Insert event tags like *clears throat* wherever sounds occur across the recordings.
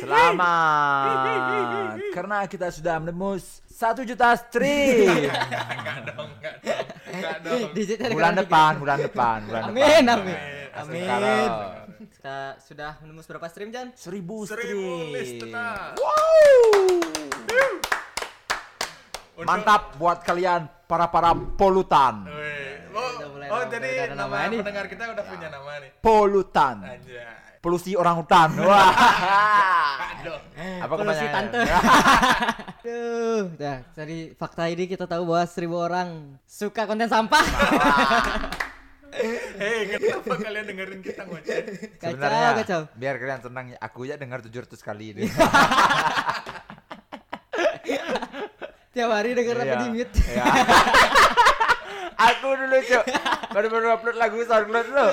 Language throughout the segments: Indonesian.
Selamat *laughs* karena kita sudah menembus satu juta stream *laughs* Enggak dong, enggak dong. Enggak dong. Digitnya bulan depan, bulan depan, bulan Amin, depan. amin. Amin. Amin. Kita sudah menembus berapa stream Jan? Seribu Seribu stream. tetap. Untuk- Mantap buat kalian para para polutan. Wih. Oh, mulai oh nama- jadi nama nama pendengar kita udah punya nama nih. Polutan. Anjay. Polusi orang hutan. Wah. *laughs* Aduh. Apa Polusi tante. *laughs* Aduh, nah, dari fakta ini kita tahu bahwa seribu orang suka konten sampah. *laughs* Hei, kenapa kalian dengerin kita ngoceh? Kacau, Sebenarnya kacau. biar kalian tenang, aku ya dengar 700 kali ini. Tiap hari denger apa Iya. di mute. Iya. aku dulu cok baru baru upload lagu SoundCloud dulu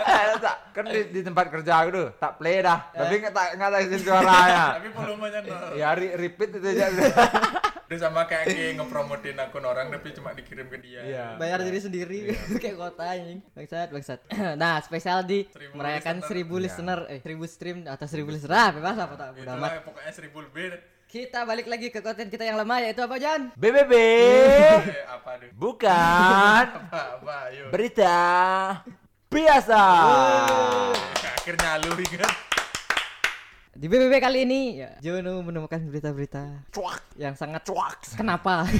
Eh, tak kan di, di tempat kerja aku tuh tak play dah tapi nggak tak nggak tak izin suaranya Tapi volumenya nol. ya re- repeat itu aja Udah sama kayak Ki ngepromotin akun orang tapi cuma dikirim ke dia. Iya. Bayar diri sendiri *laughs* kayak kota anjing. Bangsat, bangsat. *clears throat* nah, spesial di Seribu merayakan listener. seribu Iya. listener, eh seribu stream atau seribu listener. Ah, bebas apa tak udah amat. Pokoknya seribu lebih. Kita balik lagi ke konten kita yang lama yaitu apa Jan? BBB *laughs* apa deh? bukan *laughs* Apa, apa, berita biasa Akhirnya lu ingat. Di BBB kali ini ya, Jono menemukan berita-berita cuak yang sangat cuak kenapa? *laughs*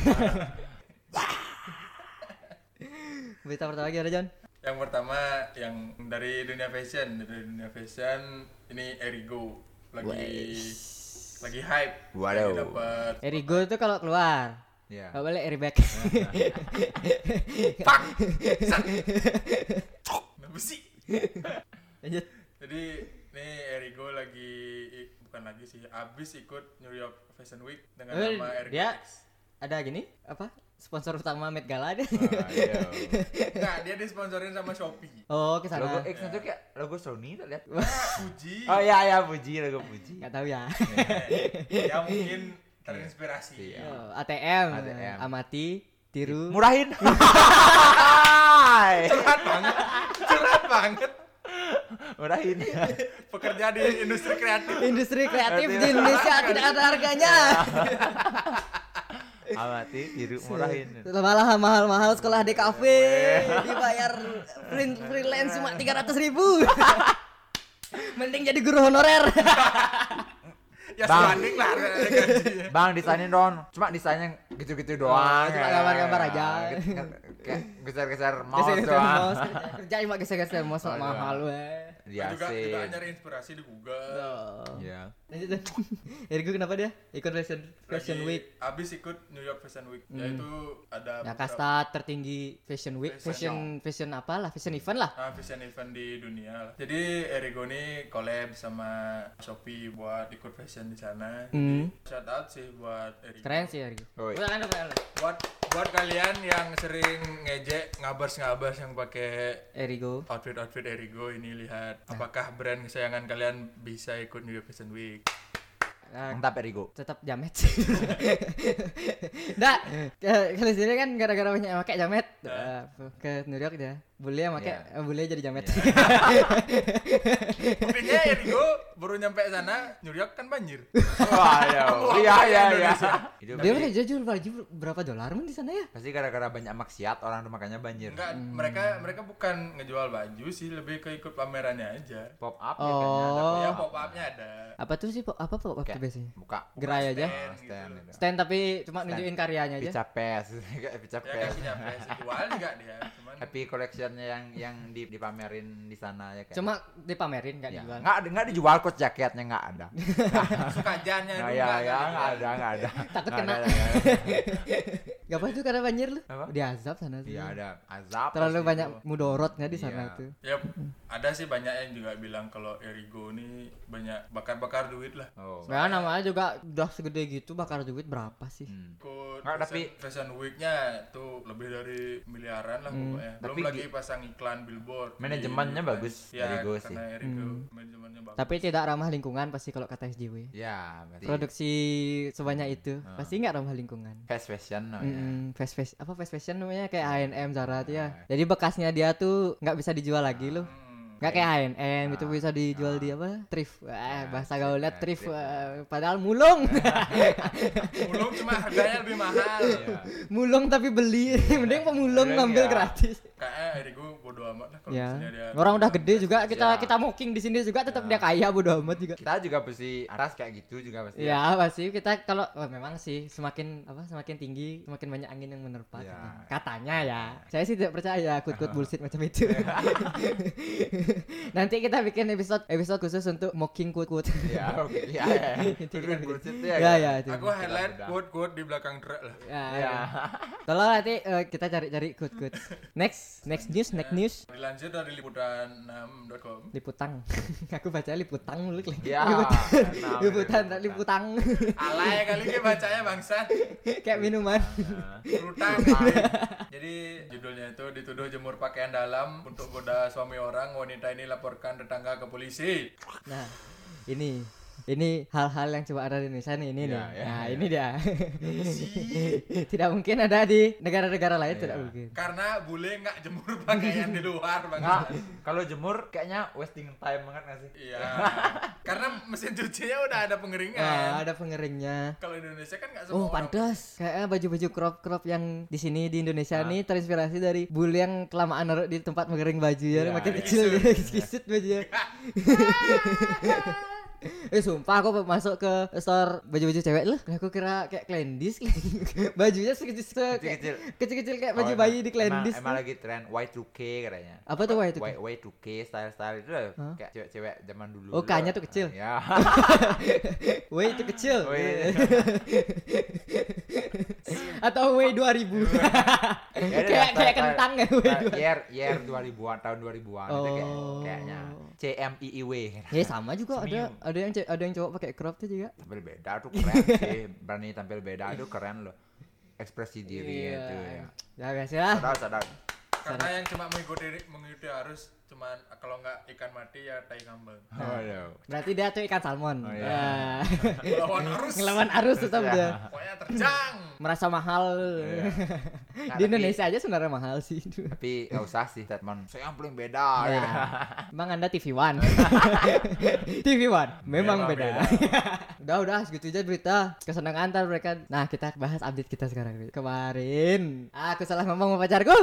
berita pertama lagi ada Jan? Yang pertama yang dari dunia fashion, dari dunia fashion ini Erigo lagi lagi hype. Waduh. Lagi dapat Erigo itu kalau keluar ya Gak boleh Eri back Fuck. Kenapa sih? Lanjut Jadi ini Erigo lagi bukan lagi sih, abis ikut New York Fashion Week dengan nama Erigo dia- X. Ada gini apa? Sponsor utama Met Gala deh Ayo. Enggak, *laughs* dia disponsorin sama Shopee. Oh ke logo sana X itu kayak logo Sony tak lihat Fuji. oh ya ya Puji logo Puji Gak tahu ya ya mungkin terinspirasi. Iya. Oh, ATM, ATM. amati tiru murahin *laughs* Curhat banget. Curhat banget. murahin Pekerja di industri kreatif. industri kreatif di Indonesia tidak ada harganya *laughs* amati tiru murahin malah mahal-mahal sekolah di kafe dibayar free- freelance cuma tiga ratus ribu *laughs* mending jadi guru honorer *laughs* Ya Bang. sebanding lah gajinya. Bang desainin dong. Cuma desainnya gitu-gitu doang. cuma ya. gambar-gambar aja. Kayak geser-geser *laughs* mouse doang. kerja, cuma geser-geser mouse mahal weh Dia juga sih. juga nyari inspirasi di Google. Oh. Iya. Lanjut Dan. *laughs* Ergo kenapa dia ikut fashion fashion Lagi week Hmm. Abis ikut New York Fashion Week. Yaitu ada ya beberapa- kasta tertinggi fashion week Fashion. fashion fashion apa lah fashion event lah Nah, fashion event di dunia lah. Jadi Erigo ini collab sama Shopee buat ikut fashion di sana. Hmm. Jadi, shout out sih buat Erigo. keren sih Ergo. Bukan, bukan, bukan. Buat buat kalian yang sering ngejek ngabas-ngabas yang pakai Erigo outfit-outfit Erigo ini lihat apakah brand kesayangan kalian bisa ikut New York Fashion Week. Nah, Mantap Erigo. tetap jamet sih. *laughs* Nggak, ke- kalau sini kan gara-gara banyak yang pakai jamet eh, ke New York dia. Bule yang pakai, Iya. eh, bule jadi jamet. *laughs* Buktinya Erigo baru nyampe sana New York kan banjir. *laughs* Wah, ya. Iya, iya, iya. Dia udah jual baju berapa dolar men di sana ya? pasti gara-gara banyak maksiat orang tuh makanya banjir. Enggak, mereka mereka bukan ngejual baju sih, lebih ke ikut pamerannya aja. Pop up Oh. ya ada Ya pop pop up-nya ada. Apa tuh sih? po- Apa pop up tuh Kayak biasanya? buka Gerai aja. stand Oh, stand gitu. gitu. Stand tapi cuma nunjukin karyanya aja. Pizza Pes, *laughs* kayak Pizza Ya kayak Pes. punya PS jual juga dia, cuman Happy collectionnya yang yang di, dipamerin di sana ya kayak. Cuma dipamerin nggak ya. dijual. nggak ada nggak dijual kok jaketnya nggak ada. sukajannya Nah, ya nggak ya ada nggak ada nggak ada. Takut kena. ada, nggak ada. *laughs* Gak apa itu karena banjir lu? Apa? Diazab sana tuh. Iya ada azab. Terlalu banyak itu. mudorotnya di sana Iya. tuh. Ya ada sih banyak yang juga bilang kalau Erigo ini banyak bakar-bakar duit lah. Oh. Ya namanya juga udah segede gitu bakar duit berapa sih? Hmm. Nggak, fashion, tapi- fashion week-nya tuh lebih dari miliaran lah pokoknya. Belum Tapi lagi gi- pasang iklan billboard. Manajemennya di- bagus, Ya, Erigo sih. karena Erigo manajemennya bagus. Tapi tidak ramah lingkungan pasti kalau kata SJW. Ya, berarti Produksi sebanyak itu Ah. pasti nggak ramah lingkungan. fast fashion oh, ya. Mm, fast fashion apa fast fashion namanya kayak H&M Zara tuh ya. Jadi bekasnya dia tuh nggak bisa dijual lagi loh. Hmm. Nggak kayak H&M itu bisa dijual di apa? Thrift. Wah, Nah, bahasa gaulnya nah, thrift. wah, padahal mulung. *laughs* Mulung cuma harganya lebih mahal. Iya. mulung tapi beli. *laughs* Mending pemulung ngambil ya. gratis. Kayaknya Erigo bodo amat lah kalau Ya. misalnya dia. Orang udah gede juga kita Ya. kita mocking di sini juga tetap Ya. dia kaya bodo amat juga. Kita juga pasti atas kayak gitu juga pasti. Ya pasti kita kalau wah, memang sih semakin apa semakin tinggi semakin banyak angin yang menerpa Ya. katanya. katanya ya saya sih tidak percaya kut kut *laughs* bullshit macam itu *laughs* nanti kita bikin episode episode khusus untuk mocking kut kut Ya, oke. Ya, ya. *laughs* Bullshit ya ya. ya itu. Aku highlight Mudah-mudahan. quote-quote di belakang truk lah. ya, Ya. ya. tolong nanti eh, kita cari cari kut kut next next news next news Dilansir dari liputan6.com. liputang *laughs* aku baca liputang dulu Kling. Ya, liputan liputan liputan. liputang Alay kali ini bacanya bangsat. kayak minuman Rutan. Jadi judulnya itu dituduh jemur pakaian dalam untuk goda suami orang. Wanita ini laporkan tetangga ke polisi. Nah, ini ini hal-hal yang coba ada di Indonesia nih, ini Ya, nih. ya, nah, ya. ini dia. *laughs* tidak mungkin ada di negara-negara lain, Ya. tidak mungkin. Karena bule nggak jemur *laughs* pakaian di luar bangsat. kalau jemur kayaknya wasting time banget nggak sih? Iya. Karena mesin cucinya udah ada pengeringan. Nah, ada pengeringnya. Kalau Indonesia kan nggak semua Oh, orang- pantas. Kayaknya baju-baju crop-crop yang di sini di Indonesia Ah. nih terinspirasi dari bule yang kelamaan naruh di tempat mengering baju ya, Iya, makin iya. kecil *laughs* ya, kisut bajunya. Eh sumpah aku masuk ke store baju-baju cewek loh aku kira kayak Klendis *laughs* bajunya sekecil se- kayak- Kecil-kecil. kecil-kecil kayak Oh, baju emang- bayi di Klendis Emang, emang lagi tren Y2K katanya. apa tuh wah itu Y, Y2K style-style itu loh, Hah? kayak cewek-cewek zaman dulu. Oh, loh. K-nya tuh kecil? Ya. Wei itu kecil W. *laughs* atau Wei 2000 *laughs* Ya, kayak kayak kentang ya style 2000 Year, year 2000-an, tahun 2000-an itu kayak, Oh. kayaknya CMIIW. ya sama juga ada. Ada yang ada yang cowok pakai crop tuh juga Tampil beda tuh keren sih. Berani tampil beda tuh keren loh. Ekspresi diri Iya. itu ya. ya biasa lah Sadar, sadar. Karena yang cuma mengikuti mengikuti arus cuman kalau nggak ikan mati ya tai ngambang. Waduh. berarti dia tuh ikan salmon Oh, Ya. iya. Melawan arus. ngelawan arus tetap Ya. dia Pokoknya terjang. merasa mahal Iya. *laughs* Nah, di tapi- Indonesia aja sebenarnya mahal sih Tapi nggak usah sih statement. Saya yang paling beda. Ya. gitu. Emang anda TV One *laughs* TV One Memang, Memang beda, beda. *laughs* Udah udah segitu aja berita Kesenangan antar mereka Nah kita bahas update kita sekarang Kemarin Aku salah ngomong sama pacarku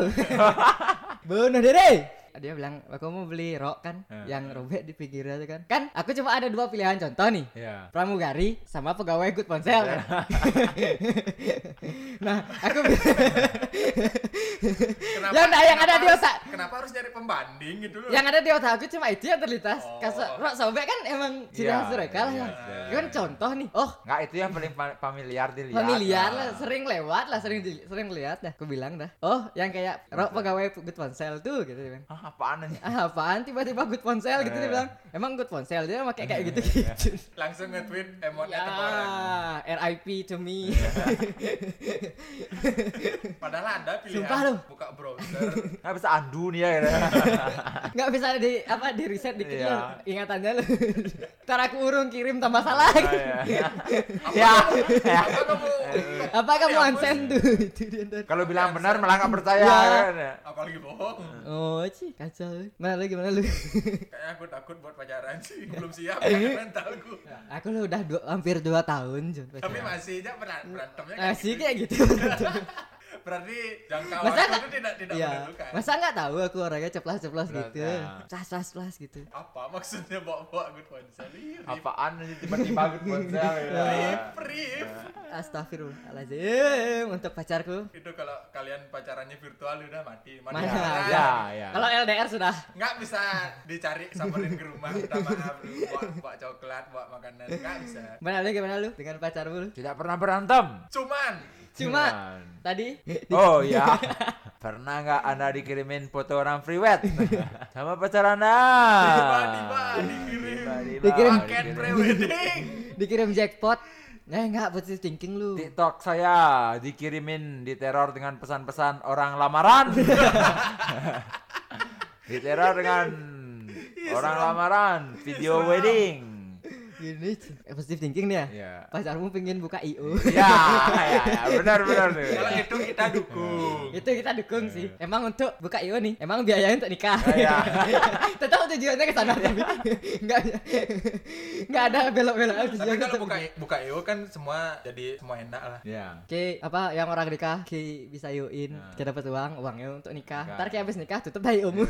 Bunuh diri dia bilang aku mau beli rok kan? Ya. yang robek di pinggirnya itu kan. Kan aku cuma ada dua pilihan. Contoh nih Iya. pramugari sama pegawai good ponsel. *laughs* Nah aku *laughs* Kenapa, Yang ada- yang ada kenapa di harus- otak. Kenapa harus nyari pembanding gitu loh? yang ada di otak aku cuma itu yang terlintas Oh. kasar rok sobek kan emang ciri Iya, khas mereka lah iya, ya iya. Itu kan contoh nih oh Nggak itu yang paling fa- familiar dilihat. familiar lah sering lewat lah sering di- sering lihat dah aku bilang dah oh yang kayak rok pegawai good ponsel tuh gitu dia bilang Ah, apaan ini? ah apaan tiba-tiba good ponsel gitu dia Eh. bilang emang good ponsel dia pakai kayak gitu gitu *laughs* Langsung nge-tweet emotnya ya tengkorak. RIP to me Padahal ada pilihan Sumpah lu. buka browser. *laughs* Nggak bisa andu nih ya. gitu. *laughs* nggak bisa di apa di reset dikit Iya. lo ingatannya lo *laughs* ntar aku urung kirim tambah salah Ah, ya. Apa Ya. kamu, apa kamu apa kamu Ya, unsend tuh itu dia ntar Kalau bilang benar malah nggak percaya Ya. kan. ya. apalagi bohong. oh sih kacau mana lu gimana lu Kayaknya aku takut buat pacaran sih, belum siap kan mentalku. aku lo udah hampir dua tahun Tapi masih aja beran- berantemnya kayak masih gitu. kayak gitu Berarti jangka Masa waktu itu tidak tidak Iya. menentukan. Masa nggak tahu aku orangnya ceplas-ceplas gitu. ya. Plas-plas gitu. Apa maksudnya bawa-bawa good ponsel? Apaan ini tiba-tiba good ponsel ya. rip, rip. Astagfirullahaladzim untuk pacarku. Itu kalau kalian pacarannya virtual udah mati. Mati Mana? beneran. Ya, ya. Kalau LDR sudah. Nggak bisa dicari samperin ke rumah minta maaf lu bawa, bawa coklat, bawa makanan. Nggak bisa. Mana lu gimana lu dengan pacarmu? Tidak pernah berantem. Cuman Cuma Cuman. tadi Oh ya. *laughs* Pernah nggak anda dikirimin foto orang free wet *laughs* sama pacar anda? tiba-tiba dikirim Tiba-tiba Dikirim. paket pre-wedding. *laughs* dikirim jackpot. Eh enggak positive thinking lu. TikTok saya dikirimin diteror dengan pesan-pesan orang lamaran. diteror dengan orang lamaran, video wedding. Gini, eh, positive thinking nih ya. Iya. Pacarmu pengen buka IO. Ya, ya, ya, benar benar tuh. Kalau itu kita dukung. itu kita dukung sih. Emang untuk buka IO nih, emang biaya untuk nikah. Iya. *laughs* Tetap tujuannya ke sana tapi *laughs* enggak enggak ada belok-belok Tapi kalau buka buka IO kan semua jadi semua enak lah. Ya. Oke, apa yang orang nikah, Ki bisa yoin, Nah. kita dapat uang, uangnya untuk nikah. Ntar Ki habis nikah tutup dah IO-mu.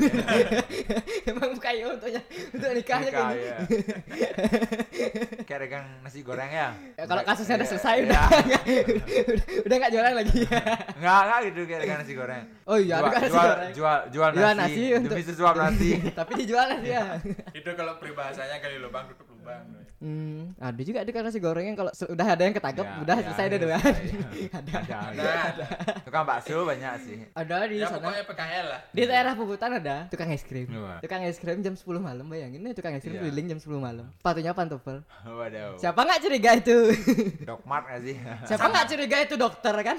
*laughs* Emang buka IO untuknya untuk nikahnya Nikah, *laughs* kayak. Kayak dagang nasi goreng ya. Ya, kalau kasusnya udah Iya, selesai iya. udah udah, nggak jualan lagi. Enggak, enggak gitu kayak dagang nasi goreng. Oh iya, jual, ada nasi jual, jual, jual, Jual nasi, nasi untuk- demi sesuap nasi. Tapi dijual nasi ya. Itu kalau peribahasanya kali lubang tutup Hmm, ada juga ada nasi goreng yang kalau se- udah ada yang ketangkep, Ya, udah ya, selesai deh ya, selesai. *laughs* ada. Ada, Ada, ada. Tukang bakso banyak sih. Ada di Ya sana. pokoknya PKL lah. Di daerah Puputan ada tukang es krim. Wah. Tukang es krim jam 10 malam bayangin nih tukang es krim Iya. keliling jam 10 malam. Sepatunya pantofel. Waduh. Siapa nggak curiga itu? *laughs* Dokmart nggak sih? Siapa nggak curiga itu dokter kan?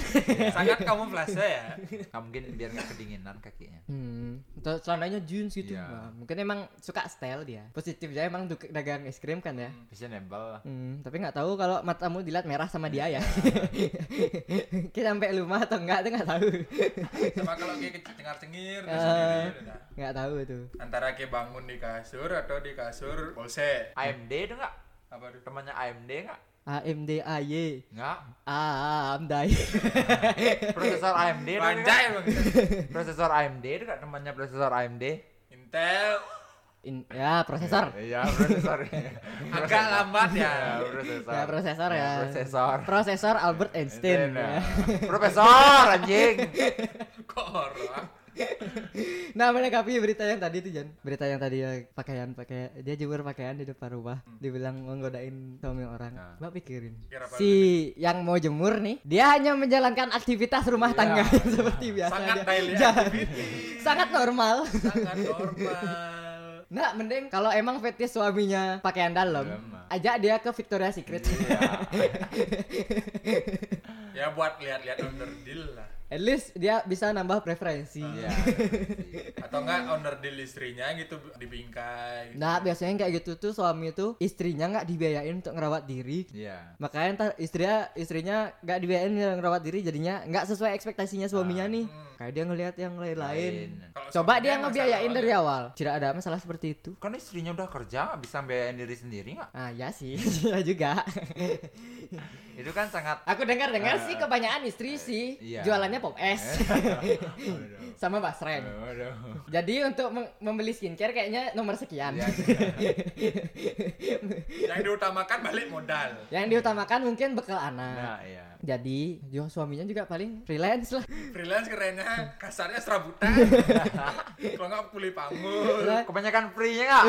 Sangat *laughs* kamuflase ya. Nggak mungkin biar nggak kedinginan kakinya. Hmm, celananya jeans gitu. Iya. Mungkin emang suka style dia. Positifnya emang dagang es krim kan ya. Bisa nempel. Hmm, tapi nggak tahu kalau matamu dilihat merah sama dia ya. *laughs* Kita sampai rumah atau enggak itu nggak tahu. Sama kalau kayak cengar cengir sendiri. Nggak tahu itu. Antara kayak bangun di kasur atau di kasur bolse. AMD itu nggak? Apa tuh? Temannya AMD nggak? AMD AY. Nggak. Amdai. *laughs* Prosesor AMD itu? Panjai bang. Prosesor AMD itu nggak temannya prosesor AMD? Intel In- ya prosesor. Iya, prosesor. *laughs* agak lambat ya. Ya, prosesor. Ya prosesor ya. Prosesor. Prosesor Albert Einstein. Nah, ya. *laughs* Profesor anjing. Kok horor? Nah, menanggapi berita yang tadi itu Jan. Berita yang tadi ya pakaian pakai dia jemur pakaian di depan rumah. Dibilang menggodain suami orang. Nah. Mbak pikirin. Si yang mau jemur nih, dia hanya menjalankan aktivitas rumah Iya. tangga *laughs* seperti biasa Sangat dia. Sangat normal. Sangat normal. Nah, mending kalau emang fetish suaminya pakaian dalam, mah. ajak dia ke Victoria's Secret. Iya. *laughs* Ya buat lihat-lihat under deal lah. At least dia bisa nambah preferensi. Iya. Atau enggak owner deal istrinya gitu dibingkai. Nah, biasanya kayak gitu tuh suami tuh istrinya nggak dibiayain untuk ngerawat diri. Iya. Makanya ntar istrinya istrinya nggak dibiayain ngerawat diri jadinya nggak sesuai ekspektasinya suaminya nih. hmm. Kayak dia ngelihat yang lain-lain. Coba dia ngebiayain dari awal. Tidak ada masalah seperti itu. Kan istrinya udah kerja bisa biayain diri sendiri nggak? Ah ya sih, *laughs* ya juga. Itu kan sangat Aku dengar-dengar Ah. sih kebanyakan istri sih Iya. jualannya pop es *laughs* Waduh. sama basreng. Jadi untuk membeli skincare kayaknya nomor sekian. Iya. *laughs* Yang diutamakan balik modal. Yang diutamakan mungkin bekal anak. Nah, iya. Jadi, jo suaminya juga paling freelance lah. Freelance kerennya kasarnya serabutan. *laughs* Kalau nggak kuli panggul. Lah, Kebanyakan free-nya nggak?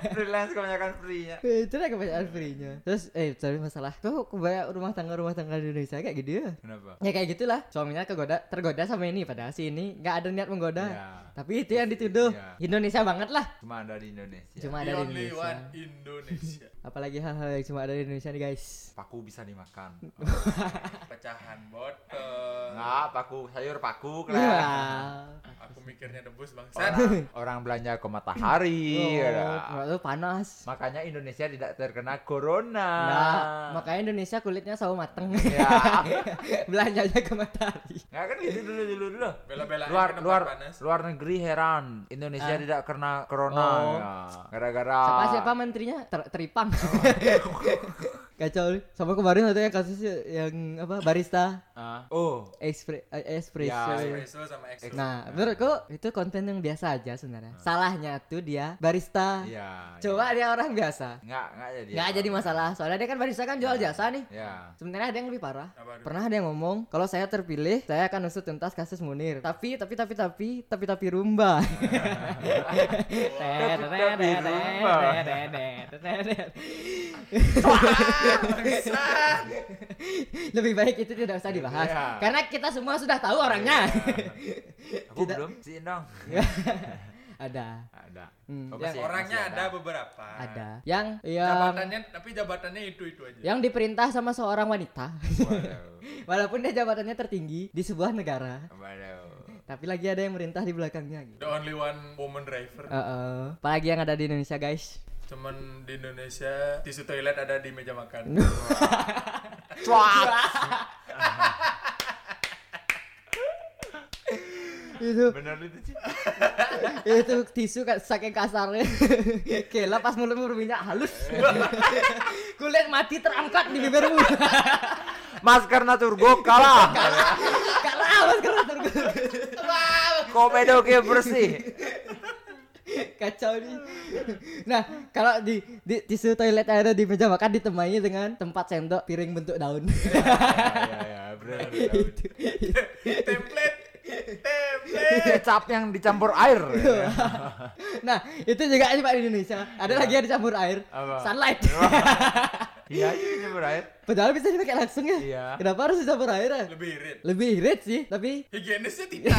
Freelance kebanyakan free-nya. Eh, itu lah kebanyakan free-nya. Terus eh sorry masalah. Tuh kebanyak rumah tangga rumah tangga di Indonesia kayak gitu ya. Kenapa? Ya kayak gitulah. Suaminya kegoda tergoda sama ini padahal si ini nggak ada niat menggoda. Iya. Tapi itu yang dituduh. Iya. Indonesia banget lah. Cuma ada di Indonesia. Cuma ada di only Indonesia. one Indonesia. Apalagi hal-hal yang cuma ada di Indonesia nih guys. Paku bisa dimakan. *laughs* Pecahan botol. Nggak, paku sayur paku kan. Aku mikirnya debus bangsat. Orang, orang belanja ke matahari. Oh, ya. panas. Makanya Indonesia tidak terkena corona. Nah, makanya Indonesia kulitnya selalu mateng. Ya. *laughs* Belanjanya ke matahari. Nggak kan gitu dulu dulu dulu. Bela-belain Luar ke tempat luar panas. luar negeri heran Indonesia Ah. tidak kena corona. Oh. Ya. Gara-gara Siapa siapa menterinya Ter- teripang. naam. *laughs* Oh. oh, oh. Kacau nih. Sama kemarin ada yang kasus yang apa barista Ah. Oh. expre- eh, espresso. Ya, Espresso sama exo. Nah, menurutku itu konten yang biasa aja sebenarnya. Salahnya tuh dia barista. Iya. Coba dia orang biasa. Nggak nggak jadi. Nggak jadi masalah. Soalnya dia kan barista kan jual jasa nih. Ya. Sebenarnya ada yang lebih parah. Apa? Pernah ada yang ngomong, kalau saya terpilih, saya akan usut tuntas kasus Munir. Tapi, tapi, tapi, tapi, tapi, tapi rumba. *laughs* tapi rumba. Lebih baik itu tidak usah dibahas. Iya. Karena kita semua sudah tahu orangnya. *laughs* Aku Tidak. belum sih dong. *laughs* ada. Ada. Hmm, Oh, yang- Orangnya masih ada beberapa. Ada. Yang yang Jabatannya tapi jabatannya itu-itu aja. yang diperintah sama seorang wanita. Waduh. *laughs* Walaupun dia jabatannya tertinggi di sebuah negara, Waduh. tapi lagi ada yang merintah di belakangnya gitu. The only one woman driver. Heeh. Apalagi yang ada di Indonesia, guys. Cuman di Indonesia tisu toilet ada di meja makan. *laughs* Cuak. *laughs* itu Bener itu sih. *laughs* itu tisu kan saking kasarnya kela pas mulutmu berminyak halus kulit mati terangkat di bibirmu Masker Naturgo kalah. kalah mas karena terus Komedo ke bersih. Kacau nih nah kalau di, di tisu toilet ada di meja makan ditemani dengan tempat sendok piring bentuk daun ya ya bener. *laughs* itu template. *laughs* Template. Kecap yang dicampur air. nah itu juga coba di Indonesia ada lagi yang dicampur air Apa? sunlight Iya, *laughs* ini campur air. padahal bisa dipakai langsung ya Iya. kenapa harus dicampur air ya? Lebih irit. lebih irit sih tapi Higienisnya tidak.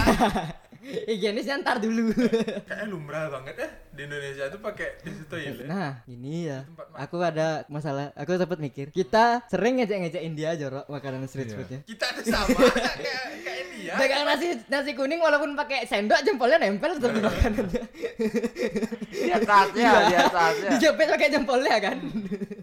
Higienisnya ntar dulu. Kayaknya lumrah banget ya di Indonesia itu pakai tisu toilet. Nah, ini ya. Tempat makan. Aku ada masalah. Aku sempat mikir. Kita sering ngejek-ngejekin dia jorok makanan street Iya. foodnya. Kita tuh sama *laughs* kayak kayak dia. Dagang nasi nasi kuning walaupun pakai sendok jempolnya nempel tetap di makanannya. Di atasnya, Iya. di atasnya. Dijepit pakai jempolnya kan.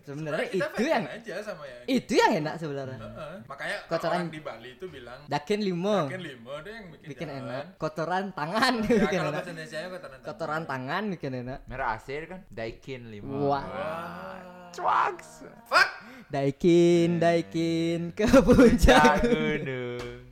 Sebenarnya Kita itu yang aja sama yang itu yang enak sebenarnya. Heeh. Makanya Kotoran- orang di Bali itu bilang Dakin limo Mungkin lima deh yang bikin, bikin enak. Kotoran tangan Ya, bikin kalau enak. bahasa Indonesia nya kotoran tangan. Kotoran tangan bikin enak. Merah asir kan? Daikin lima. Wah. Cuaks. Fuck. Daikin, daikin ke puncak. gunung.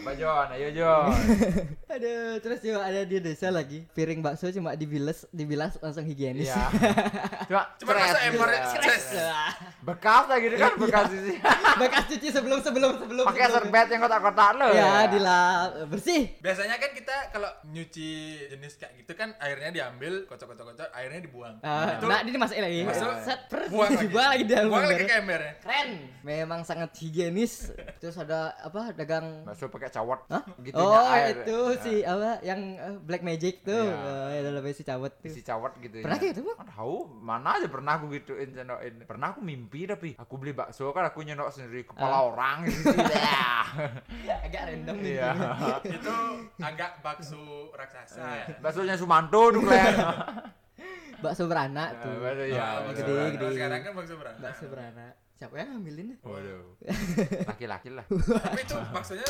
Apa John? Ayo John. *laughs* Aduh, terus juga ada di desa lagi. Piring bakso cuma dibilas, dibilas langsung higienis. Iya. *laughs* Cuma Cuma masa cret. Wah. Bekas lagi gitu kan bekas isi. *laughs* Bekas cuci sebelum sebelum sebelum. Pakai serbet yang kotak-kotak lo. Ya, dilap bersih. Biasanya kan kita kalau nyuci jenis kayak gitu kan airnya diambil, kocok-kocok-kocok, airnya dibuang. Ah, itu nah, ini dimasukin lagi. Masuk, Set per buang lagi. dibuang lagi di dalam Buang lagi ember. ke embernya. Keren. Memang sangat higienis. Terus ada apa? Dagang Bakso pakai cawat. Hah? Gitunya oh, air. itu si apa yang eh, Black Magic tuh. Iya. Oh, ya dalam si cawet tuh. isi cawat gitu Pernah kayak gitu, Bang? Kan tahu mana aja pernah aku gituin cendokin pernah aku mimpi tapi aku beli bakso kan aku nyendok sendiri kepala Ah. orang gitu ya *laughs* Agak random nih. iya *laughs* itu agak bakso raksasa ya. baksonya Sumanto kalian *laughs* Bakso beranak tuh. bakso ya Ah, bakso bakso gede, beranak. gede. Sekarang kan bakso beranak. Bakso beranak. Siapa yang ngambilin? waduh *laughs* laki-laki lah Tapi itu baksonya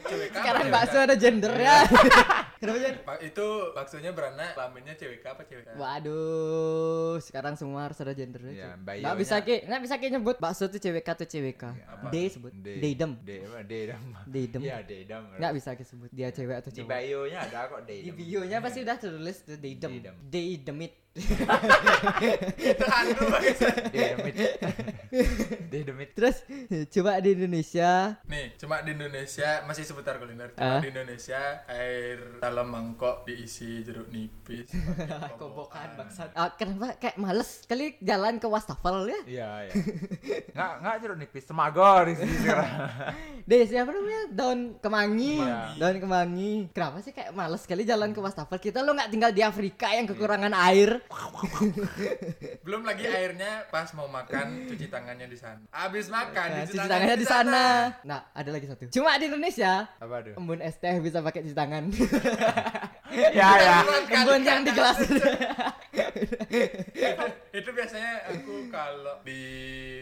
CWK. Sekarang apa bakso ada gender ya. *laughs* Kenapa itu baksonya beranak, kelaminnya CWK apa CWK? Waduh, sekarang semua harus ada gender Iya, aja. bayonya. Nggak bisa ki, nggak bisa ki nyebut bakso tuh CWK atau CWK. Apa? D sebut. D Deidem. D apa Dedam Deidem. iya Dedam Nggak bisa ki sebut dia cewek atau di cowok. bio-nya ada kok Di Dedam bio-nya pasti udah tertulis tuh Deidem. Deidem. Itu Terus coba di Indonesia Nih, cuma di Indonesia masih seputar kuliner. Cuma Ah. di Indonesia air dalam mangkok diisi jeruk nipis. *laughs* kobokan bangsat. Ah, kenapa kayak males kali jalan ke wastafel ya? iya iya *laughs* nggak nggak jeruk nipis semagor di sini sekarang *laughs* Deh, siapa namanya? Daun kemangi. Kemangi. Daun kemangi. Kenapa sih kayak males sekali jalan ke wastafel? Kita lo nggak tinggal di Afrika yang kekurangan air. *laughs* Belum lagi airnya pas mau makan cuci tangannya di sana. Abis makan Nah, cuci tangannya di sana. Nah, ada lagi satu. Cuma di Indonesia, apa tuh embun es teh bisa pakai cuci tangan. *laughs* ya ya embun yang di gelas. *laughs* *laughs* itu, itu biasanya aku kalau di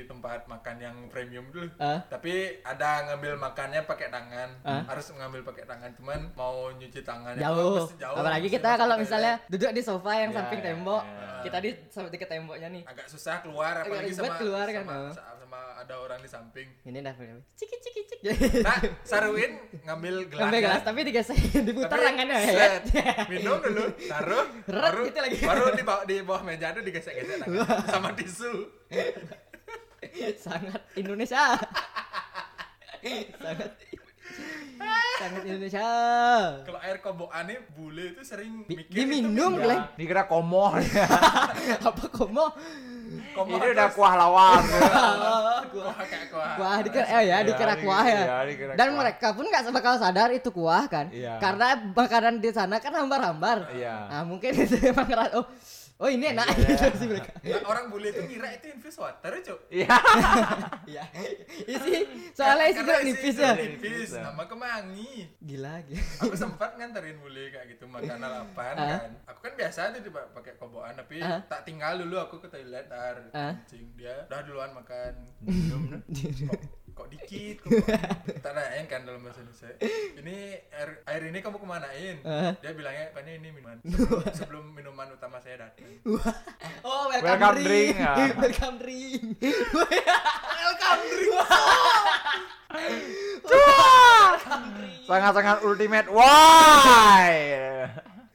tempat makan yang premium dulu. Ah. Tapi ada ngambil makannya pakai tangan. Ah. Harus ngambil pakai tangan. Cuman mau nyuci tangannya jauh. jauh. Apalagi kita kalau misalnya toilet. duduk di sofa yang Ya, samping ya, tembok, ya. kita di sampai ke temboknya nih. agak susah keluar Agak apalagi ribet sama keluar kan, sama, oh. sama, sama ada orang di samping. Ini dah ciki ciki ciki. Nah, Sarwin ngambil gelas. Ngambil gelas tapi digesek diputar tangannya ya. set, *laughs* minum dulu, taruh, Ret, baru, gitu lagi. baru di bawah, di bawah meja itu digesek-gesek tangan sama tisu. sangat Indonesia *laughs* sangat sangat Indonesia Kalau air kobokan nih bule itu sering Bi- mikir diminum, itu Glenn. dikira komo *laughs* apa komo komo ini udah kuah lawar *laughs* kuah kayak kuah. kuah dikira eh ya dikira di- kuah ya iya, dikira dan kuah. mereka pun nggak bakal sadar itu kuah kan Iya. karena makanan di sana kan hambar-hambar Iya. nah mungkin *laughs* itu emang oh Oh ini enak gitu *laughs* sih mereka. Orang bule itu ngira itu infused water, Cuk. Iya. Iya. Isi soalnya isi kok nipis ya. Nipis, nama kemangi. Gila gitu. Aku sempat nganterin bule kayak gitu makan lalapan Ah. kan. Aku kan biasa tuh pakai kobokan tapi tak tinggal dulu aku ke toilet dar kencing dia udah duluan makan. *laughs* *laughs* kok dikit kok. Tak nanyain kan dalam bahasa Indonesia. Ini air, air ini kamu kemanain? Ah. Dia bilangnya kan ini minuman. *laughs* Sebelum, sebelum minuman utama saya datang. Oh, welcome, Welcome drink. drink, ya. *laughs* welcome drink. Welcome drink. Sangat-sangat ultimate. Why?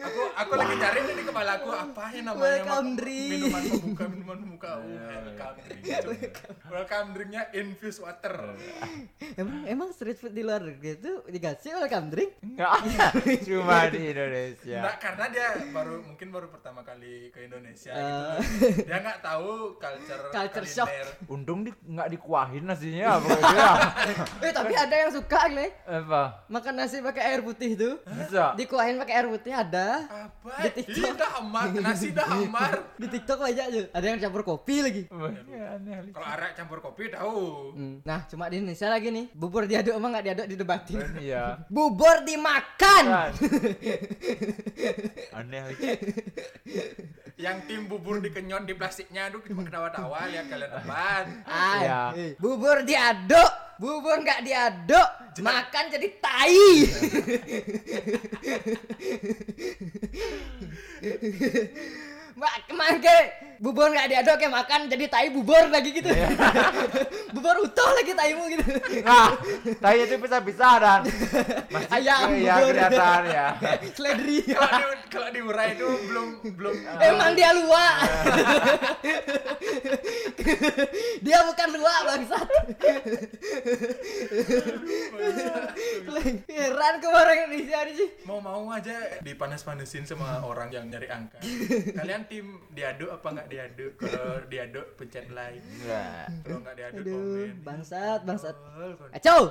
Aku aku lagi cari di kepala aku apa ya namanya Welcome drink. minuman pembuka minuman pembuka oh, welcome drink welcome drinknya infused water *laughs* emang emang street food di luar negeri itu dikasih welcome drink? Enggak. Cuma di Indonesia. Nah, karena dia baru mungkin baru pertama kali ke Indonesia gitu loh. dia nggak tahu culture Culture shock. Untung di nggak dikuahin nasinya pokoknya. *laughs* eh tapi ada yang suka Le. Apa? Makan nasi pakai air putih tuh. Bisa. Dikuahin pakai air putih ada. Apa Di TikTok. Hamar *laughs* nasi dah hamar Di TikTok banyak tuh. Ada yang campur kopi lagi. Iya, aneh. kalau arak campur kopi tahu Hmm. Nah, cuma di Indonesia lagi nih. Bubur diaduk emang nggak diaduk didebatin. *laughs* Iya. Bubur dimakan. Kan. *laughs* Aneh. yang tim bubur dikenyot di plastiknya aduh cuma ketawa-tawa lihat kalian depan Ah, Iya. bubur diaduk, bubur nggak diaduk, makan jadi tai. *laughs* Mbak, ke mana ke? Bubur nggak diaduk kayak makan jadi tai bubur lagi gitu. *laughs* bubur utuh lagi taimu gitu. Nah, tai itu bisa-bisa dan masih Ayam ya bubur. kelihatan ya. *laughs* Seledri. kalau di kalau diurai itu belum belum *laughs* Emang dia luak. dia bukan luak bangsat. Heran kemarin Indonesia ini sih. mau mau aja dipanas-panasin sama orang yang nyari angka kalian tim diaduk apa nggak diaduk kalau diaduk pencet like Enggak. kalau nggak diaduk Aduh, komen bangsat, bangsat. Kacau.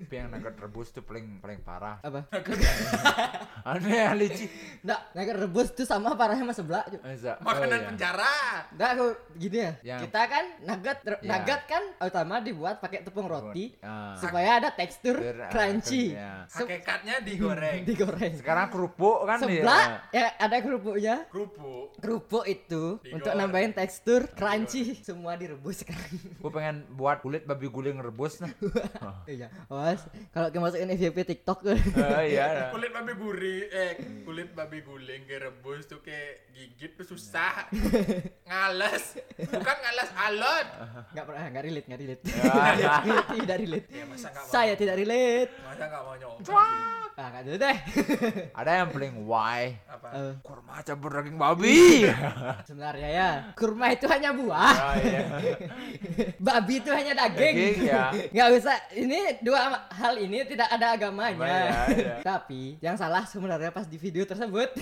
Tapi yang nugget rebus tuh paling paling parah. Apa? *laughs* Aneh yang licik. Nggak, nugget rebus tuh sama parahnya sama sebelah. Masa? makanan Oh, iya. penjara Nggak, aku gini ya. Yang- Kita kan nugget re- Ya. nugget kan utama dibuat pakai tepung roti Ah. supaya ada tekstur Biar, ah, crunchy. ya. Hakikatnya digoreng *laughs* digoreng. Sekarang kerupuk kan Sebelah ya ada kerupuknya. kerupuk Kerupuk itu Digoreng. untuk nambahin tekstur crunchy semua direbus sekarang. Gue pengen buat kulit babi guling rebus nah. *laughs* Iya. Awas, kalau kita masukin FYP TikTok Eh, iya. kulit babi gurih eh kulit babi guling ke rebus tuh kayak gigit tuh susah *laughs* ngales bukan ngales alot nggak pernah nggak relate nggak relate. Ya. *laughs* tidak relate. ya masa mau Saya tidak relate. masa nggak mau nyoba Ah, dulu deh. *laughs* Ada yang paling why? apa Eh, Kurma campur daging babi. *laughs* sebenarnya ya, kurma itu hanya buah. Oh, iya. *laughs* Babi itu hanya daging. Daging, ya. Nggak usah. Ini dua hal ini tidak ada agamanya. Agamanya, ya. Tapi yang salah sebenarnya pas di video tersebut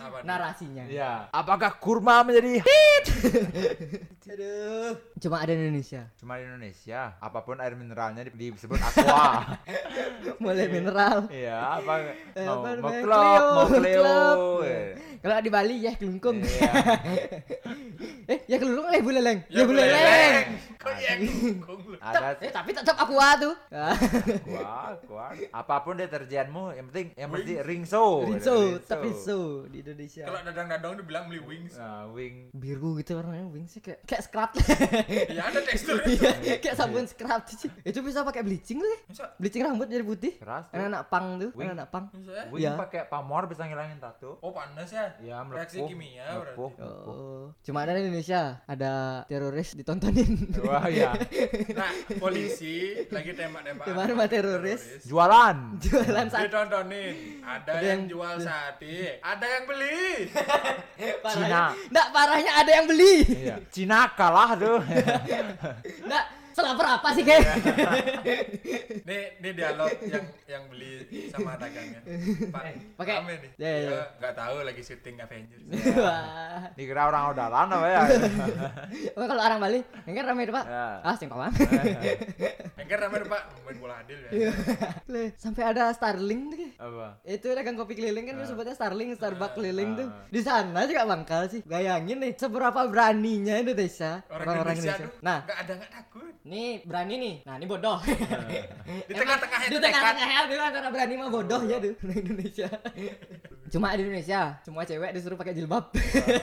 Apa narasinya. Iya. Apakah kurma menjadi hit? Aduh. Cuma ada di Indonesia. Cuma di Indonesia, apa pun air mineralnya di- disebut aqua. Mulai mineral. Iya, apa? Eh, Mau, apa mau namanya? klop, mau Klop, kleo. klop. Eh. Kalau di Bali ya kelungkung. Iya. *laughs* eh, ya kelungkung eh buleleng. Ya Ya buleleng. Kok ya? Ada Eh, tapi tetap aqua tuh. Ah. Wah, kuat. Apa pun deterjenmu, yang penting yang penting ringso. Rinso, tapi so di Indonesia. Kalau dadang-dadang dibilang beli wings. Nah, wing. biru gitu warnanya wing sih kayak kayak scrub Ya ada tekstur itu. *laughs* Iya, kayak sabun scrub sih. Itu bisa pakai bleaching tuh. Masa? Bleaching rambut jadi putih. Keras. Anak-anak pang tuh, Wing. anak-anak pang. Masa ya? Iya. pakai pamor bisa ngilangin tato. Oh panas ya? Ya, Reaksi melepuh. kimia Melepuh. berarti. Oh, cuma ada di Indonesia ada teroris ditontonin. Wah, ya. *laughs* Nah, polisi lagi tembak-tembak. Gimana sama teroris? Jualan. Jualan sate. Ditontonin. Ada Ada yang yang- jual sate, ada yang beli. *laughs* Parahnya, Nggak, parahnya ada yang beli. Iya. Cina kalah tuh. *laughs* Nggak, Selapor apa sih, Ge? Nih, nih dialog yang yang beli sama dagangnya. Pak, Pakai- rame nih. Ya, ya, ya. Dia nggak tahu lagi syuting Avengers. *laughs* Wah. Dikira orang udaran apa ya? *laughs* Oh, kalau orang Bali, ramai Pak. Ya. Ah, sing pawang. Yang kan rame Pak, main bola adil ya. Iya. *laughs* Le, sampai ada Starling tuh. Apa? Itu dagang kopi keliling kan sebutnya Starling, Starbucks keliling tuh. Di sana juga bangkal sih. Bayangin nih seberapa beraninya Indonesia, Orang orang-orang Indonesia Nah, nggak ada nggak takut. Nih berani nih. Nah, ini bodoh. *laughs* Di tengah-tengahnya di tengah-tengahnya itu antara berani sama bodoh ya tuh di Indonesia. *laughs* Cuma di Indonesia, semua cewek disuruh pakai jilbab.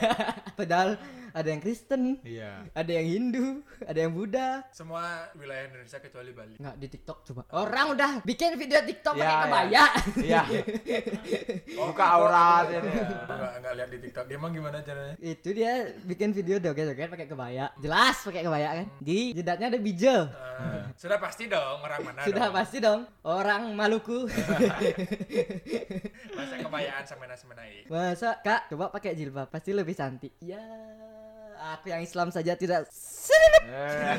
*laughs* Padahal ada yang Kristen, Iya. ada yang Hindu, ada yang Buddha. Semua wilayah Indonesia kecuali Bali. Nggak di TikTok coba. Orang udah bikin video TikTok Ya, pakai ya. kebaya. Iya. *laughs* Buka aurat ini. Nggak nggak lihat di TikTok. Dia emang gimana caranya? Itu dia bikin video joget-joget pakai kebaya. Jelas pakai kebaya kan. Di jidatnya ada bijel. Ah, sudah pasti dong orang mana *laughs* Sudah dong. pasti dong orang Maluku. *laughs* Masa kebayaan sama nasi menai. Masa Kak coba pakai jilbab pasti lebih cantik. Ya, aku yang Islam saja tidak Eh, *laughs*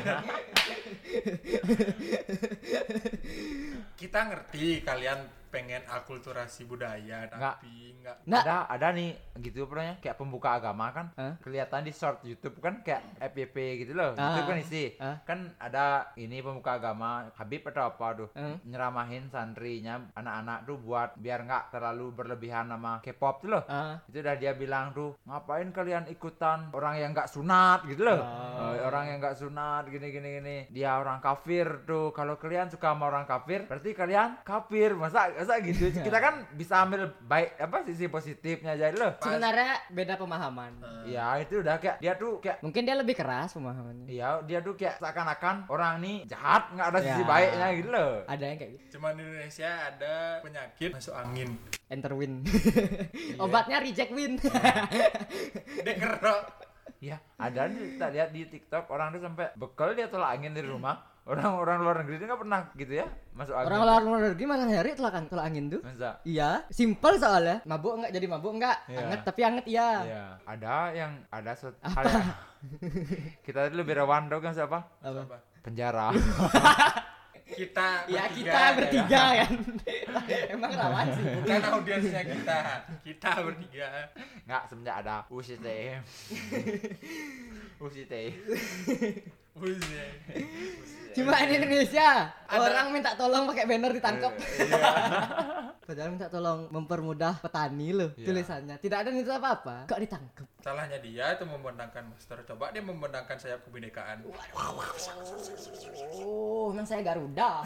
Kita ngerti kalian pengen akulturasi budaya, tapi nggak Nggak. Ada ada nih gitu pernah kayak pembuka agama kan Hah? kelihatan di short YouTube kan kayak FYP gitu loh. Ah. Itu kan isi. Ah. Kan ada ini pembuka agama Habib atau apa tuh Hmm. nyeramahin santrinya anak-anak tuh buat biar nggak terlalu berlebihan sama K-pop tuh loh. Ah. Itu udah dia bilang tuh ngapain kalian ikutan orang yang nggak sunat gitu loh. Eh, orang yang nggak sunat gini gini gini. Dia orang kafir tuh. Kalau kalian suka sama orang kafir berarti kalian kafir. Masa masa gitu. Kita kan bisa ambil baik apa sisi positifnya aja loh. Sebenarnya beda pemahaman. Ya itu udah kayak dia tuh kayak Mungkin dia lebih keras pemahamannya. Iya, dia tuh kayak seakan-akan orang nih jahat, nggak ada sisi Ya. baiknya gitu loh. Ada yang kayak gitu. Cuma di Indonesia ada penyakit masuk angin. Enter win. *laughs* *laughs* Obatnya reject win. *laughs* Dia kerok. Iya, ada nih kita lihat di TikTok orang tuh sampai bekal dia tolak angin di rumah. Orang-orang luar negeri itu nggak pernah gitu ya masuk angin. Orang luar luar negeri malah nyari tolak an- tolak angin tuh. Masa? Iya, simple soalnya. Mabuk enggak jadi mabuk enggak? Iya. Anget tapi anget iya. Iya, ada yang ada suatu hal yang kita itu lebih rawan tau kan siapa? Apa? Apa? Penjara. *laughs* Kita Ya bertiga, kita bertiga kan. *laughs* Emang rawan sih. Bukan audiensnya kita. Kita bertiga. Nggak semenjak ada UCT. UCT. *laughs* *laughs* Cuma di Indonesia Ada- orang minta tolong pakai banner ditangkap. Iya. *laughs* Padahal minta tolong mempermudah petani loh Iya. tulisannya. Tidak ada niat apa-apa. Kok ditangkap? Salahnya dia itu membentangkan master. Coba dia membentangkan sayap kebinekaan. Oh, memang saya Garuda. *laughs*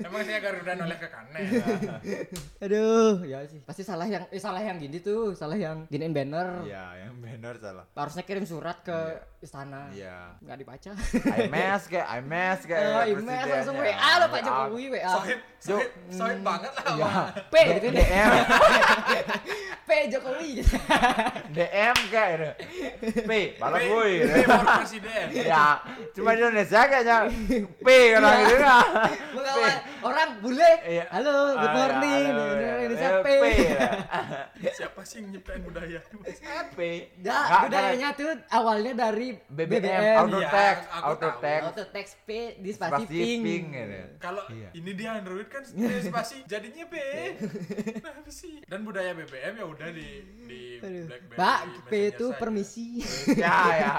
Emang saya Garuda noleh ke kanan. Aduh, ya sih. Pasti salah yang eh salah yang gini tuh, salah yang giniin banner. Iya, yang benar salah. Harusnya kirim surat ke istana. Iya. Nggak dibaca. IMS kayak IMS kayak Oh, email langsung WA lo Pak Jokowi WA. Sohib, sohib, sohib banget lah. Iya. Wak. P gitu. DM *laughs* P Jokowi gitu. DM kayak gitu. P balas P- woi. P for presiden. Ya, cuma di Indonesia kayaknya P orang Iya. gitu *laughs* kan. Mengawan orang bule. Iya. Halo, good Ah, morning. Di ya. Indonesia Eh, P. Ya. *laughs* Siapa sih yang nyiptain budaya? P. Ya, Tuh awalnya dari BBM, BBM. auto Iya, text, tahu. text, Auto text P di spasi spasi ping. ping gitu. Kalau Iya. ini dia Android kan *laughs* spasi jadinya B. Nah, apa sih? Dan budaya BBM ya udah di di Aduh. BlackBerry. Pak, P itu permisi. Ya ya.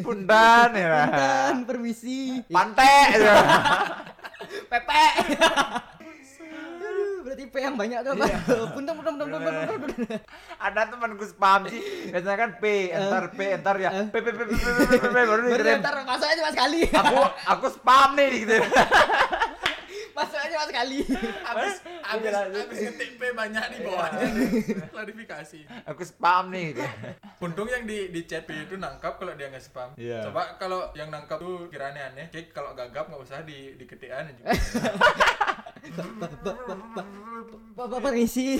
Pundan ya. Dan permisi. Pantai. gitu. *laughs* Pepe. *laughs* tipe yang banyak tuh apa? Puntung puntung puntung puntung puntung. Ada teman gue spam sih. Biasanya kan P, entar P, entar ya. P P P P P P P baru di Baru entar masuknya cuma sekali. Aku aku spam nih gitu. Masuknya cuma sekali. Habis abis, ngetik P banyak di bawahnya. Klarifikasi. Aku spam nih. Untung yang di di chat P itu nangkap kalau dia nggak spam. Coba kalau yang nangkap tuh kiranya aneh. Kayak kalau gagap nggak usah di aneh. juga. Bapak permisi.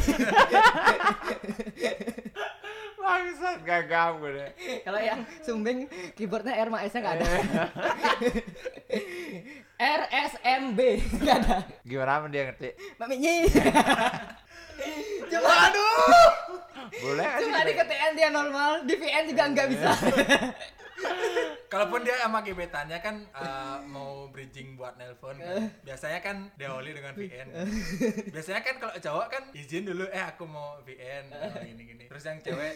Bangsat gagap gue deh. Kalau yang sumbing keyboardnya R sama S nya nggak ada. *laughs* R S M B nggak ada. Gimana dia ngerti? Maminya. Cuma Aduh. Boleh cuma di KTN dia normal, di VN juga nggak bisa. Kalaupun dia sama gebetannya kan eh, mau bridging buat nelpon kan. Biasanya kan diawali dengan VN. Biasanya kan kalau cowok kan izin dulu eh aku mau VN oh, gini gini. Terus yang cewek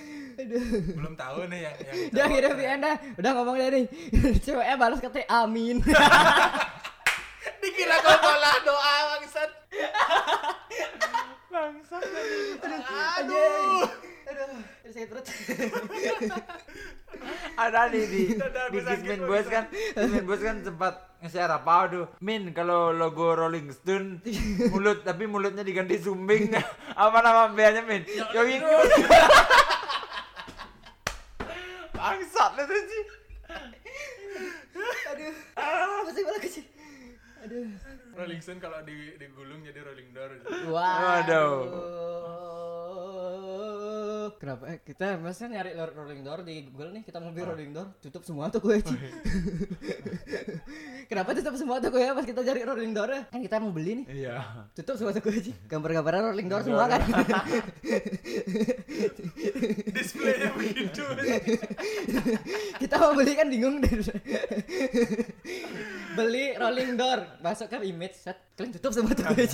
belum tahu nih yang yang Dia ngirim VN dah, udah ngomong dia nih. *laughs* Ceweknya balas katanya amin. *laughs* Dikira kau pola doa *laughs* bangsat. Bangsat. Aduh. Aduh, sakit perut. *laughs* Ada nih di di Gismin Bang. Boys kan. Gismin Boys kan sempat nge-share apa tuh. Min kalau logo Rolling Stone mulut tapi mulutnya diganti sumbing. *laughs* apa nama bandnya Min? Yogi *laughs* Bangsat lu tuh sih. Aduh. Masih malah kecil. Aduh. Rolling Stone kalau di digulung jadi Rolling Door. Waduh. Kenapa? Eh, kita masa nyari rolling door di Google nih. Kita mau beli rolling door tutup semua tuh gue *laughs* Kenapa tutup semua tuh gue pas kita cari rolling door kan kita mau beli nih. Iya. tutup semua tuh gue *laughs* gambar-gambaran rolling door semua kan? *laughs* Displaynya begitu. kita mau beli kan bingung deh. Beli rolling door. Masuk ke image set. Kalian tutup semua tuh gue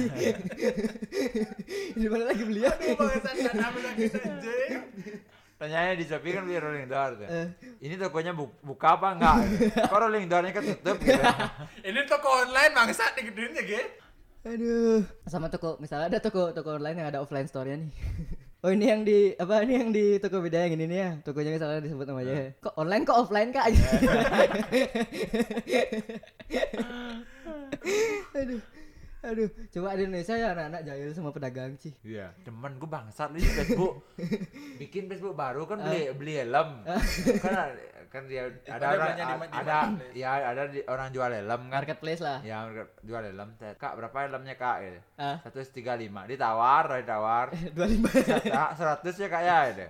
di mana lagi beli ya? Lagi. Tanyanya di Shopee kan beli Rolling Door tuh. Eh. Ini tokonya bu- buka apa enggak? Kok Rolling Door-nya kan tutup gitu. *laughs* Ini toko online bangsat digedein ya, Ge. Aduh. Sama toko, misalnya ada toko toko online yang ada offline store-nya nih. *laughs* Oh ini yang di apa ini yang di toko beda yang ini nih ya. Tokonya misalnya disebut namanya. Kok online kok offline Kak? *laughs* Aduh. Aduh, coba di Indonesia ya anak-anak jahil sama pedagang sih. Iya. Temen gue bangsat lu di Facebook. Bikin Facebook baru kan beli beli helm. kan ada- kan dia ada orang di ada ya ada di, orang jual helm kan. Marketplace lah. Ya jual helm. Kak berapa helmnya kak? Gitu. Ah, Satu tiga lima. Ditawar, ditawar. *laughs* 25. Kak, seratus ya kak ya gitu.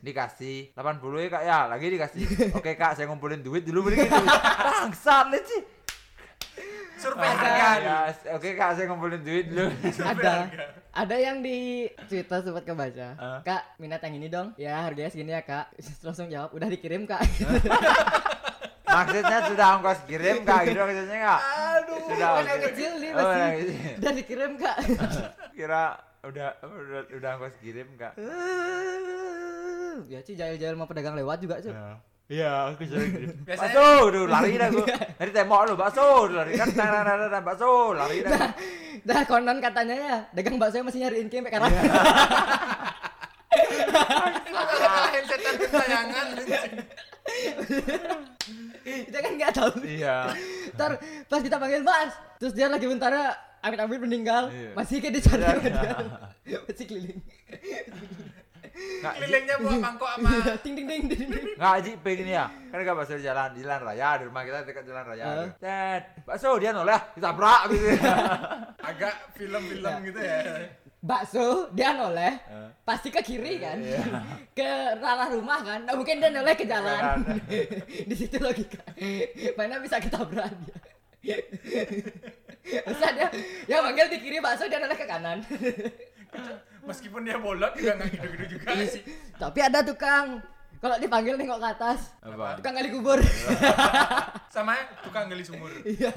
Dikasih 80 ya kak ya Lagi dikasih *laughs* Oke kak saya ngumpulin duit dulu beli gitu *laughs* Bangsat lu sih Survei Ada. harga. Ya, Oke kak saya ngumpulin duit dulu *laughs* ada ada yang di Twitter sempat kebaca. Ah. Kak, minat yang ini dong. Ya, harganya segini ya, Kak. *laughs* Langsung jawab, udah dikirim, Kak. *laughs* Maksudnya sudah ongkos kirim kak gitu maksudnya kak Aduh. Sudah ongkos- kecil nih Oh, masih. anak kecil. Udah dikirim, Kak. Kira udah udah udah ongkos kirim kak ya, Ci, jahil-jahil mau pedagang lewat juga, Ci. Iya, aku sering gitu. Biasanya- Bakso, duh lari dah gua. Dari tembok lu, bakso, duh, lari kan, dah, bakso, lari dah. Dah konon katanya ya, dagang bakso masih nyariin Kim karena Iya. Anjing. kita kan nggak tahu. Iya. Ntar pas kita panggil Mas, terus dia lagi bentar amit-amit meninggal, Iya. masih kayak dicari Iya. sama dia. Masih keliling. Nggak, Kelilingnya bawa mangkok sama ting ting ting ting. ting. nggak Ji, pengen ya. Kan gak bakso di jalan, di jalan raya, di rumah kita dekat jalan raya. Ted, bakso dia noleh, ditabrak gitu. *laughs* agak film-film gitu ya. Bakso dia noleh, Eh. pasti ke kiri kan, Iya. *laughs* ke ranah rumah kan, nah, mungkin dia noleh ke jalan. Jalan. *laughs* Di situ logika. Mana bisa ketabrak dia. Masa dia, ya manggil di kiri bakso dia noleh ke kanan. *laughs* Meskipun dia bolot juga nggak gitu-gitu juga sih. Tapi ada tukang, kalau dipanggil nengok ke atas, Apa? tukang gali kubur. *laughs* Sama tukang gali sumur. Iya.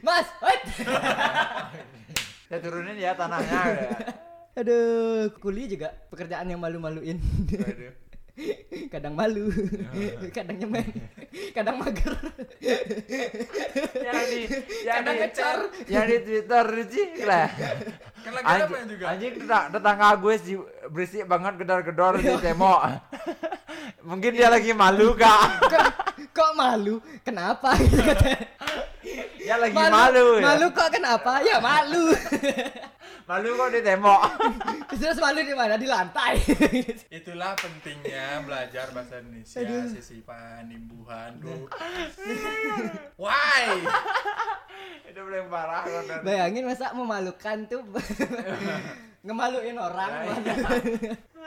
Mas, wait. *laughs* Saya turunin ya tanahnya. ya. Aduh, kuli juga pekerjaan yang malu-maluin. Waduh. Kadang malu, kadang nyemen, kadang mager. yang di yang Kadang di ngecor. yang di Twitter sih lah. Kan lagi juga? anjing tetang- tetangga gue sih berisik banget gedor-gedor di tembok. Mungkin dia lagi malu kak. kok, kok malu? Kenapa? Gitu katanya. Dia *laughs* lagi malu, ya. Malu kok kenapa? Ya malu. *laughs* Malu kok di tembok. *laughs* Terus malu di mana? Di lantai. Itulah pentingnya belajar bahasa Indonesia, sisipan, imbuhan. Why? Itu paling parah kan. Bayangin masa memalukan tuh ngemaluin orang. *laughs*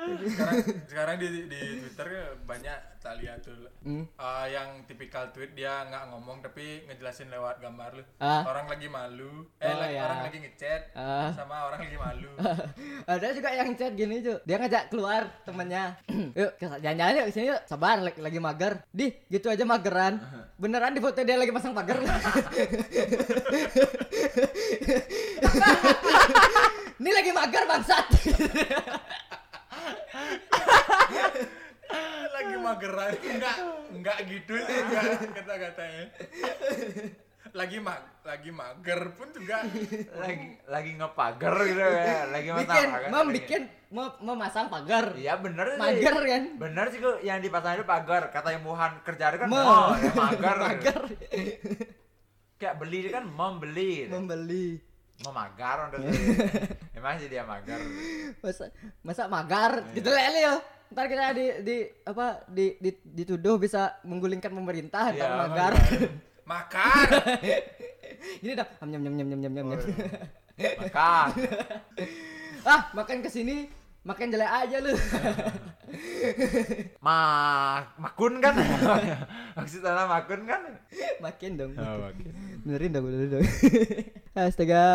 sekarang sekarang di di Twitter banyak tak lihat tuh Hmm. Eh, yang tipikal tweet dia nggak ngomong tapi ngejelasin lewat gambar lu Ah. orang lagi malu eh Oh, lagi- ya. orang lagi ngechat Ah. sama orang lagi malu *laughs* Ada juga yang chat gini tuh. Dia ngajak keluar temennya. *clears throat* yuk jalan-jalan yuk sini yuk. Sabar lagi, lagi mager. Di, gitu aja mageran. Beneran di foto dia lagi pasang pagar. *laughs* Ini lagi mager bangsat. *laughs* lagi mageran enggak enggak gitu sih enggak kata-katanya lagi mag lagi mager pun juga lagi lagi ngepager gitu ya. Lagi bikin, pagar, mem bikin, mau memasang pagar. Iya bener sih. Mager kan? Bener sih kok yang dipasang itu pagar. Kata imbuhan kerja kan Mem. oh, ya, magar. *laughs* Mager. Kayak beli kan membeli. Membeli. Memagar untuk *laughs* Emang sih dia magar. masa masa magar? Gitu lele yo ntar kita di di apa di, di dituduh bisa menggulingkan pemerintah ntar Iya, magar. *laughs* makan gini dah. Nyam nyam nyam nyam nyam nyam. Nyam Makan. *laughs* ah makan ke sini makan jelek aja lu. Ma makun kan? *laughs* Maksudnya makun kan? makin dong. Oh, makin. benerin dong benerin dong. *laughs* Astaga.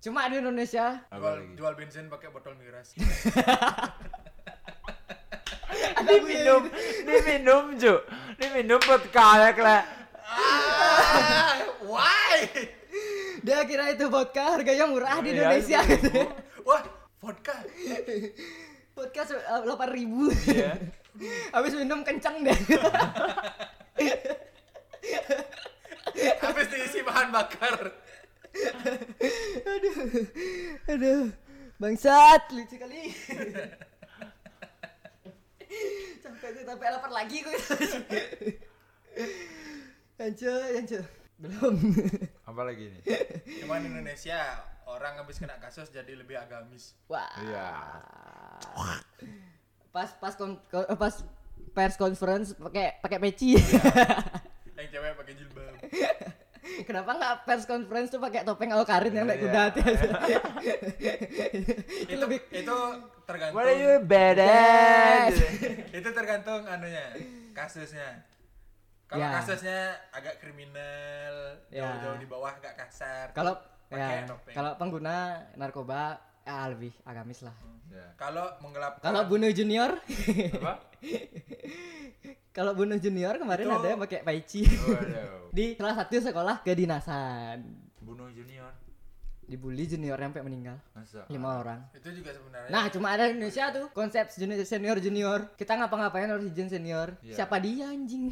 Cuma di Indonesia. Jual, jual bensin pakai botol miras. *laughs* Diminum, diminum Ju. Diminum vodka ya kle. ah, why? Dia kira itu vodka harganya murah di Iya, Indonesia. wah vodka. Vodka delapan ribu. Iya. habis minum kencang deh. Habis diisi bahan bakar. Aduh. Aduh. Bangsat lucu kali. Sampai tuh sampai lapar lagi gue Yancu, Yancu. Belum. Apa lagi nih? cuman Indonesia orang habis kena kasus jadi lebih agamis Wah. Iya. Pas pas kon, ko- eh, pas pers conference pakai pakai peci. *laughs* yang cewek pakai jilbab Kenapa nggak pers conference tuh pakai topeng al karin yang naik Iya. kuda hati itu itu lebih itu tergantung What are you badass? *laughs* itu tergantung anunya kasusnya kalau Ya. kasusnya agak kriminal Ya. jauh-jauh di bawah agak kasar kalau ya, topeng kalau pengguna narkoba ya lebih agamis lah. Ya. kalau menggelapkan Kalau bunuh junior, Apa? *laughs* kalau bunuh junior kemarin Itu- ada yang pakai peci Waduh. *laughs* di salah satu sekolah kedinasan. Bunuh junior. Dibully junior sampai meninggal Masa? lima orang. itu juga sebenarnya Nah, cuma ada di Indonesia tuh konsep junior senior junior. Kita ngapa-ngapain harus izin senior. Iya. Siapa dia anjing?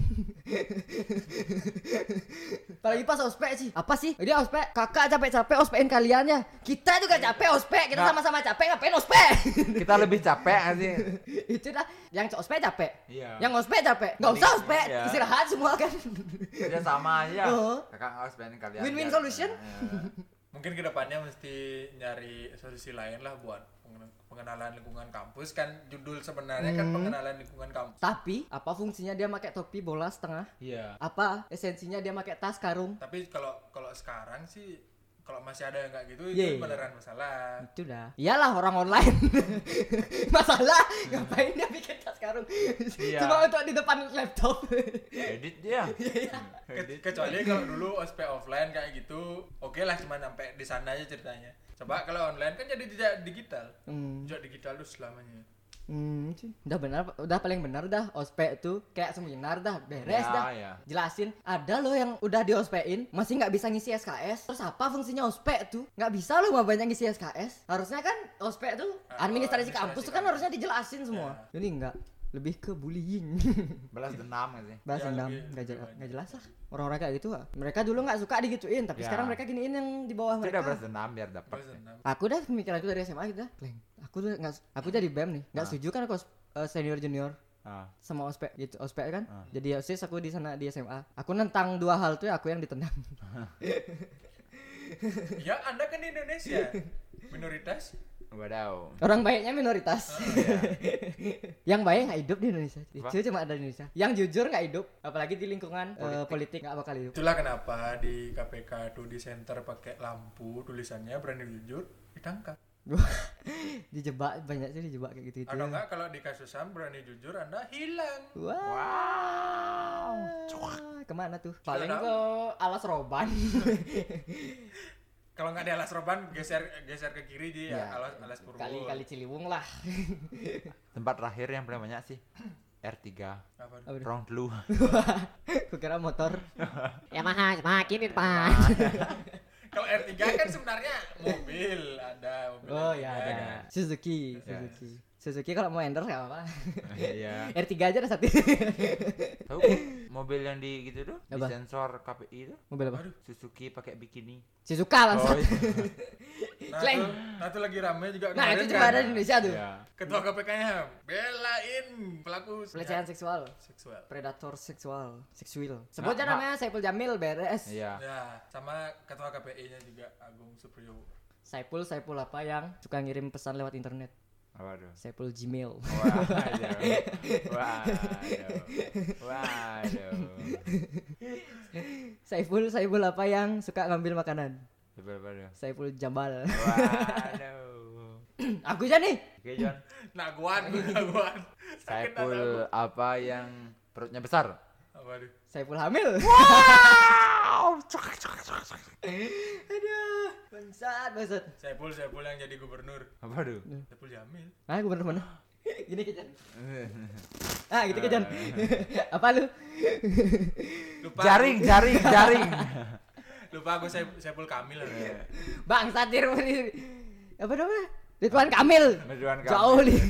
Apalagi pas ospek sih. Apa sih? Dia ospek, kakak capek-capek ospekin kalian ya. Kita juga capek ospek. Kita Nggak. sama-sama capek ngapain ospek? Kita lebih capek nggak sih? *laughs* Itu dah yang ospek capek. Iya. Yang ospek capek. Enggak usah ospek, Iya. istirahat semua kan. Dia sama aja. Oh. Kakak pengen kalian. Win-win solution. Ya. Mungkin ke depannya mesti nyari solusi lain lah buat pengen- pengenalan lingkungan kampus kan judul sebenarnya kan Hmm. pengenalan lingkungan kampus Tapi apa fungsinya dia pakai topi bola setengah? Iya. Apa esensinya dia pakai tas karung? tapi kalau kalau sekarang sih kalau masih ada yang kayak gitu Iya. itu beneran masalah Itu dah. Iyalah orang online. *laughs* Masalah ngapain dia bikin tas karung? Iya. Cuma untuk di depan laptop. Edit dia. *laughs* Ke- kecuali kalau dulu ospek offline kayak gitu oke lah cuma sampai di sana aja ceritanya coba kalau online kan jadi tidak digital hmm. tidak digital tuh selamanya Hmm, sih. udah benar, udah paling benar dah ospek tuh kayak seminar dah, beres Ya, dah. ya. Jelasin, ada loh yang udah di ospekin masih nggak bisa ngisi SKS. Terus apa fungsinya ospek tuh? Nggak bisa loh mau banyak ngisi SKS. Harusnya kan ospek tuh Ah, administrasi administrasi kampus tuh kan kampus. harusnya dijelasin semua. Ini enggak, lebih ke bullying. *laughs* Balas dendam nggak sih? Bahas Ya, dendam, nggak jelas, banyak. nggak jelas lah. Orang-orang kayak gitu, ah. mereka dulu nggak suka digituin, tapi Ya. sekarang mereka giniin yang di bawah udah mereka. balas dendam biar dapat. Aku dah pemikiran aku dari SMA gitu dah. Kleng. Aku tuh nggak, aku jadi bem nih, nggak Ah. setuju kan aku eh, senior junior Ah. sama ospek gitu ospek kan Ah. jadi osis aku di sana di SMA aku nentang dua hal tuh ya aku yang ditendang *laughs* ya anda kan di Indonesia *laughs* minoritas Wadaw. Orang baiknya minoritas. *laughs* yang baik nggak hidup di Indonesia. Itu cuma ada di Indonesia. Yang jujur nggak hidup, apalagi di lingkungan eh, politik nggak bakal hidup. Itulah kenapa di KPK tuh di center pakai lampu tulisannya berani jujur ditangkap. *laughs* dijebak banyak sih dijebak kayak gitu itu. Atau enggak kalau di kasus HAM berani jujur Anda hilang. Wow. Ke mana tuh? Paling ke alas roban. *laughs* Kalau nggak di alas roban geser geser ke kiri di Ya, alas alas purwo. kali kali Ciliwung lah. *laughs* Tempat terakhir yang paling banyak sih R3 Apa? Rong Blue. Kukira *laughs* motor. Yamaha semakin di depan. Kalau R3 kan sebenarnya mobil ada mobil Oh R3 ya kan. ada. Suzuki, Ya. Suzuki. Suzuki kalau mau endorse nggak apa-apa. Iya. *laughs* R3 aja ada satu. Tahu *laughs* mobil yang di gitu tuh, di sensor KPI itu Mobil apa? Aduh. Suzuki pakai bikini. Suzuka langsung. iya. *laughs* Nah, tuh, nah tuh lagi rame juga Nah, itu juga kan. ada di Indonesia tuh. Iya. Ketua KPK-nya belain pelaku Pelecehan seksual, seksual. predator seksual, seksual. Sebut aja Nah, namanya Saiful Jamil beres. Iya. Ya, sama ketua KPI-nya juga Agung Supriyowo. Saiful Saiful apa yang suka ngirim pesan lewat internet? Apa tuh? Saiful Gmail. Waduh. *laughs* Waduh. Waduh. Saiful Saiful apa yang suka ngambil makanan? Coba apa tuh? Saiful Jambal. Waduh. Aku aja nih. Oke, John. Naguan, Naguan. Sakit Saiful apa yang perutnya besar? Apa tuh? Saiful hamil. *laughs* Aduh, bangsat, bangsat. Saiful, Saiful yang jadi gubernur. Apa tuh? Saiful Jamil. Ah, gue bener mana? *laughs* Gini kejan. *laughs* Ah, gitu kejan. apa lu? Lupa. Jaring, jaring, jaring. Lupa aku Saif- Saiful Kamil. Bangsat dir Apa namanya? Ridwan Kamil. Ridwan Kamil. Jauh nih.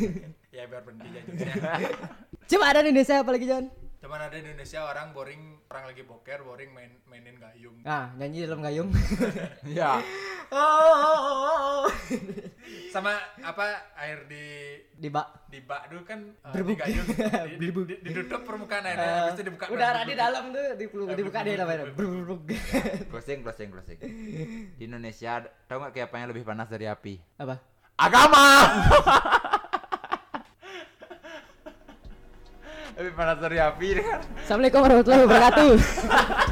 ya biar berhenti jadinya. Coba ada di Indonesia apa lagi, John? Cuman ada di Indonesia orang boring, orang lagi boker, boring main mainin gayung. Ah, nyanyi dalam gayung. *laughs* Ya. oh, *laughs* Sama apa air di Di bak. di bak dulu kan uh, di Berbuk. gayung *laughs* di, di, di, ditutup permukaan airnya habis itu dibuka udara berbuk. di dalam tuh di Eh, dibuka dia namanya. Bruk. Closing, closing, closing. Di Indonesia tahu nggak kayak apa yang lebih panas dari api? Apa? Agama. Lebih panas kan? Assalamualaikum warahmatullahi wabarakatuh. *laughs*